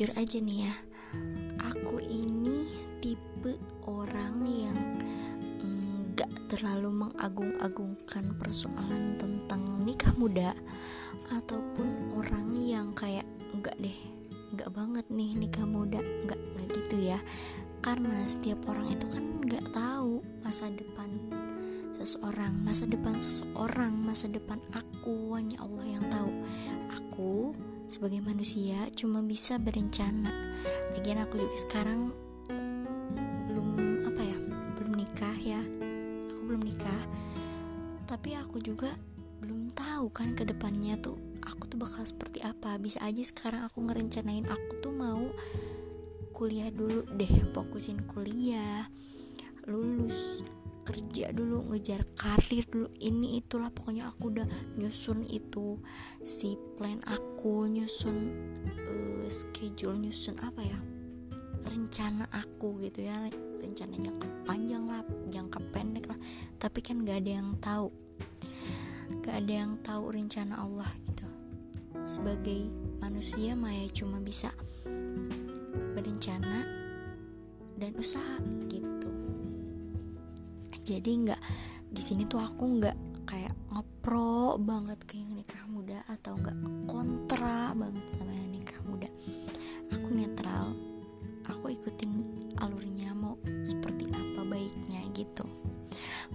jujur aja nih ya. Aku ini tipe orang yang nggak mm, terlalu mengagung-agungkan persoalan tentang nikah muda ataupun orang yang kayak nggak deh nggak banget nih nikah muda nggak nggak gitu ya. Karena setiap orang itu kan nggak tahu masa depan seseorang masa depan seseorang masa depan aku. Hanya Allah yang tahu. Aku sebagai manusia cuma bisa berencana. Lagian aku juga sekarang belum apa ya belum nikah ya. Aku belum nikah. Tapi aku juga belum tahu kan ke depannya tuh aku tuh bakal seperti apa. Bisa aja sekarang aku ngerencanain aku tuh mau kuliah dulu deh fokusin kuliah lulus kerja dulu ngejar karir dulu. Ini itulah pokoknya aku udah nyusun itu si plan aku nyusun uh, schedule nyusun apa ya rencana aku gitu ya. Rencana jangka panjang lah jangka pendek lah. Tapi kan gak ada yang tahu gak ada yang tahu rencana Allah gitu. Sebagai manusia Maya cuma bisa berencana dan usaha gitu jadi nggak di sini tuh aku nggak kayak ngepro banget ke yang nikah muda atau nggak kontra banget sama yang nikah muda. Aku netral aku ikutin alurnya mau seperti apa baiknya gitu.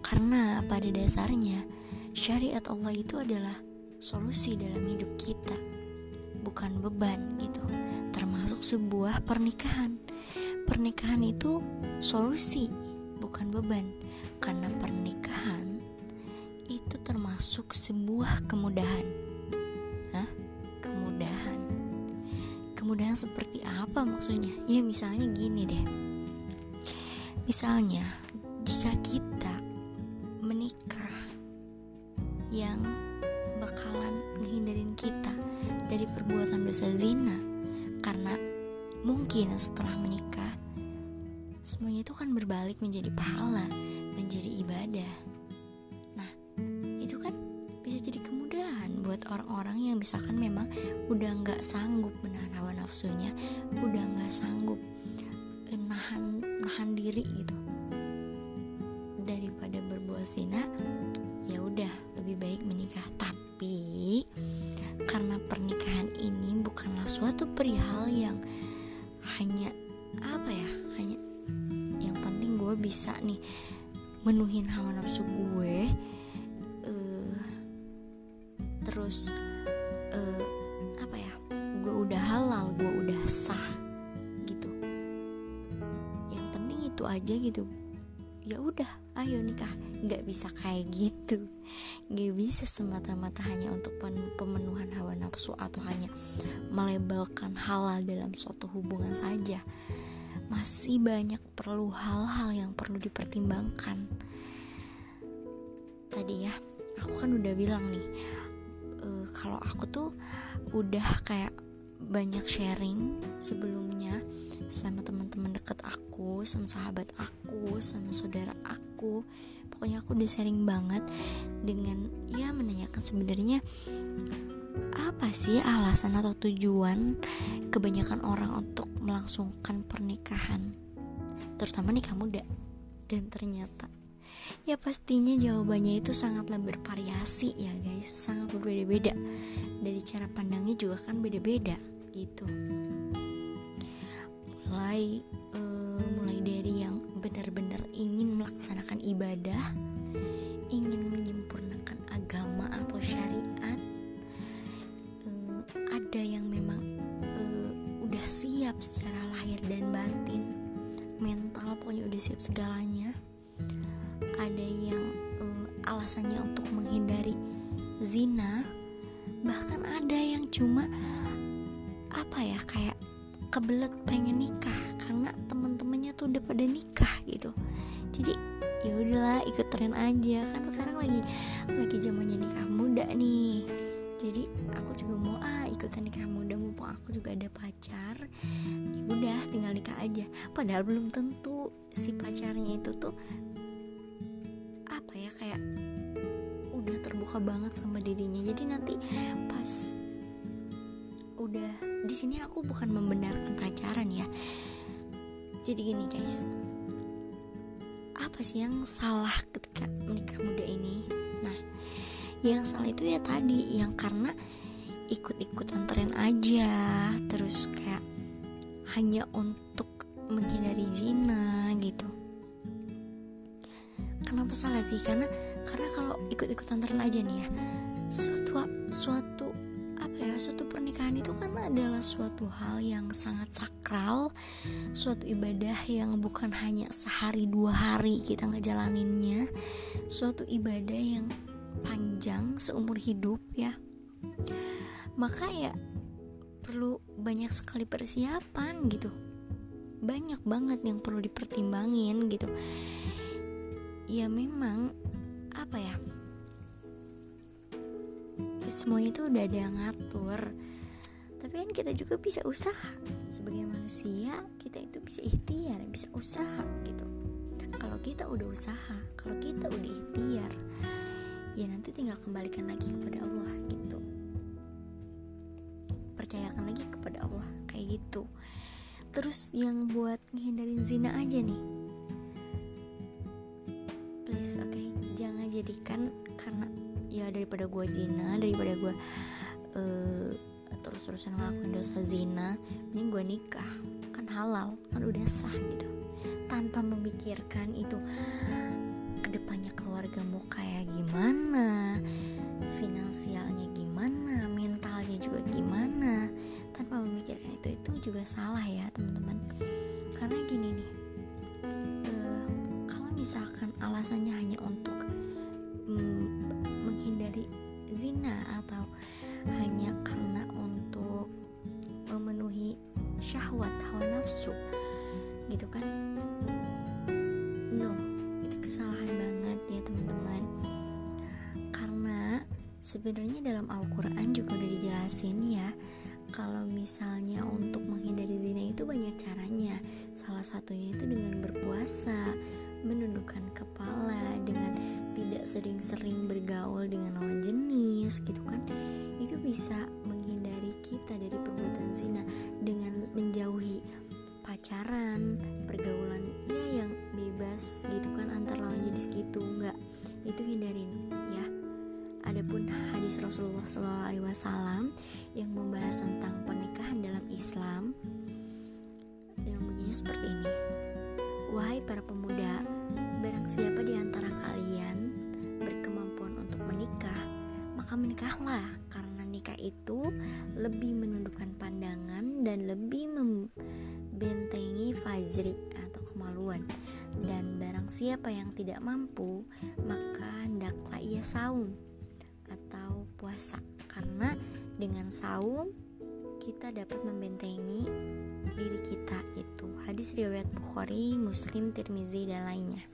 Karena pada dasarnya syariat Allah itu adalah solusi dalam hidup kita bukan beban gitu. Termasuk sebuah pernikahan. Pernikahan itu solusi bukan beban karena pernikahan itu termasuk sebuah kemudahan. Hah? Kemudahan. Kemudahan seperti apa maksudnya? Ya misalnya gini deh. Misalnya jika kita menikah yang bakalan menghindarin kita dari perbuatan dosa zina karena mungkin setelah menikah semuanya itu kan berbalik menjadi pahala menjadi ibadah. Nah, itu kan bisa jadi kemudahan buat orang-orang yang misalkan memang udah nggak sanggup menahan hawa nafsunya, udah nggak sanggup nahan nahan diri gitu daripada berbuat zina ya udah lebih baik menikah tapi karena pernikahan ini bukanlah suatu perihal yang hanya apa ya hanya bisa nih menuhin hawa nafsu gue uh, terus uh, apa ya gue udah halal gue udah sah gitu. Yang penting itu aja gitu. Ya udah ayo nikah. Nggak bisa kayak gitu. Nggak bisa semata-mata hanya untuk pemenuhan hawa nafsu atau hanya melebalkan halal dalam suatu hubungan saja masih banyak perlu hal-hal yang perlu dipertimbangkan tadi ya aku kan udah bilang nih uh, kalau aku tuh udah kayak banyak sharing sebelumnya sama teman-teman deket aku, sama sahabat aku, sama saudara aku. Pokoknya aku udah sharing banget dengan ya menanyakan sebenarnya apa sih alasan atau tujuan kebanyakan orang untuk melangsungkan pernikahan terutama nikah muda. Dan ternyata ya pastinya jawabannya itu sangatlah bervariasi ya guys sangat berbeda-beda. Dari cara pandangnya juga kan beda-beda gitu. Mulai uh, mulai dari yang benar-benar ingin melaksanakan ibadah ingin menyempurnakan agama atau syariat ada yang memang uh, siap secara lahir dan batin. Mental pokoknya udah siap segalanya. Ada yang uh, alasannya untuk menghindari zina. Bahkan ada yang cuma apa ya kayak kebelet pengen nikah karena temen-temennya tuh udah pada nikah gitu. Jadi ya udahlah ikut tren aja. Kan sekarang lagi lagi zamannya nikah muda nih. Jadi aku juga mau ah ikutan nikah muda mumpung aku juga ada pacar ya udah tinggal nikah aja. Padahal belum tentu si pacarnya itu tuh apa ya kayak udah terbuka banget sama dirinya. Jadi nanti pas udah di sini aku bukan membenarkan pacaran ya. Jadi gini guys apa sih yang salah ketika menikah muda ini? Nah yang salah itu ya tadi yang karena ikut-ikutan tren aja. Terus kayak hanya untuk menghindari zina gitu. Kenapa salah sih? Karena karena kalau ikut-ikutan tren aja nih ya suatu suatu apa ya suatu pernikahan itu kan adalah suatu hal yang sangat sakral suatu ibadah yang bukan hanya sehari dua hari kita ngejalaninnya suatu ibadah yang panjang seumur hidup ya maka ya perlu banyak sekali persiapan gitu. Banyak banget yang perlu dipertimbangin gitu. Ya memang apa ya? Semuanya itu udah ada yang ngatur. Tapi kan kita juga bisa usaha. Sebagai manusia kita itu bisa ikhtiar bisa usaha gitu. Kalau kita udah usaha kalau kita udah ikhtiar ya nanti tinggal kembalikan lagi kepada Allah gitu terus yang buat ngehindarin zina aja nih. Please oke okay? jangan jadikan karena ya daripada gue zina daripada gue uh, terus-terusan ngelakuin dosa zina ini gue nikah. Kan halal kan udah sah gitu. Tanpa memikirkan itu ke depannya keluarga mau kayak gimana finansialnya gimana mentalnya juga gimana. Tanpa memikirkan itu itu juga salah ya syahwat hawa nafsu. Gitu kan? No kesalahan banget ya teman-teman. Karena sebenarnya dalam Al-Quran juga udah dijelasin ya kalau misalnya untuk menghindari zina itu banyak caranya. Salah satunya itu dengan berpuasa menundukkan kepala dengan tidak sering-sering bergaul dengan lawan jenis gitu kan? Itu bisa kita dari perbuatan zina dengan menjauhi pacaran pergaulan ya yang bebas gitu kan antar lawan jenis gitu nggak itu hindarin ya. Adapun hadis Rasulullah SAW yang membahas tentang pernikahan dalam Islam yang bunyinya seperti ini. Wahai para pemuda barang siapa di antara kalian berkemampuan untuk menikah maka menikahlah. Karena nikah itu lebih menundukkan pandangan dan lebih membentengi fajri atau kemaluan. Dan barang siapa yang tidak mampu maka hendaklah ia saum atau puasa. Karena dengan saum kita dapat membentengi diri kita itu hadis riwayat Bukhari, Muslim, Tirmizi dan lainnya.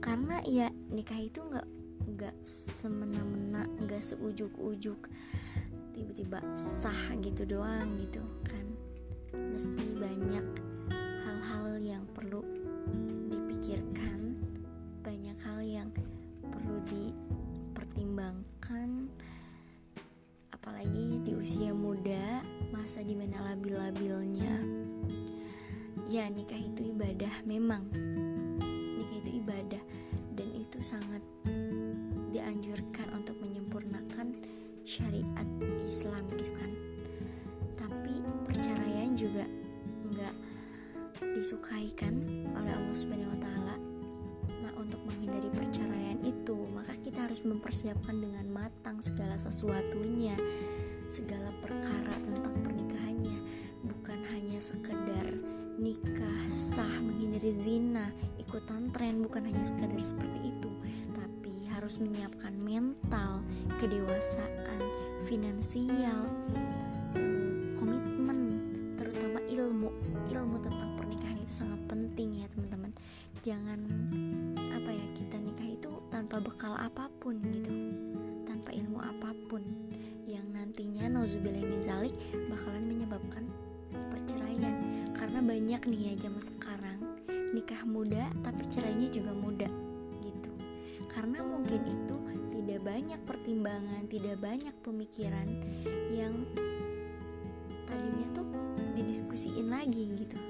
Karena ya nikah itu nggak nggak semena-mena nggak seujuk-ujuk tiba-tiba sah gitu doang gitu kan. Mesti banyak hal-hal yang perlu dipikirkan banyak hal yang perlu dipertimbangkan apalagi di usia muda masa di mana labil-labilnya. Ya nikah itu ibadah memang. Nikah itu ibadah dan itu sangat dianjurkan untuk menyempurnakan syariat Islam gitu kan. Tapi perceraian juga nggak disukai kan oleh Allah Subhanahu Wa Taala. Nah untuk menghindari perceraian itu maka kita harus mempersiapkan dengan matang segala sesuatunya segala perkara tentang pernikahannya. Bukan hanya sekedar nikah sah menghindari zina ikutan tren bukan hanya sekedar seperti itu harus menyiapkan mental, kedewasaan, finansial, eh, komitmen, terutama ilmu. Ilmu tentang pernikahan itu sangat penting ya teman-teman. Jangan apa ya kita nikah itu tanpa bekal apa pun gitu, tanpa ilmu apa pun yang nantinya nauzubillah min zalik bakalan menyebabkan perceraian. Karena banyak nih ya zaman sekarang nikah muda tapi cerainya juga muda karena mungkin itu tidak banyak pertimbangan tidak banyak pemikiran yang tadinya tuh didiskusiin lagi gitu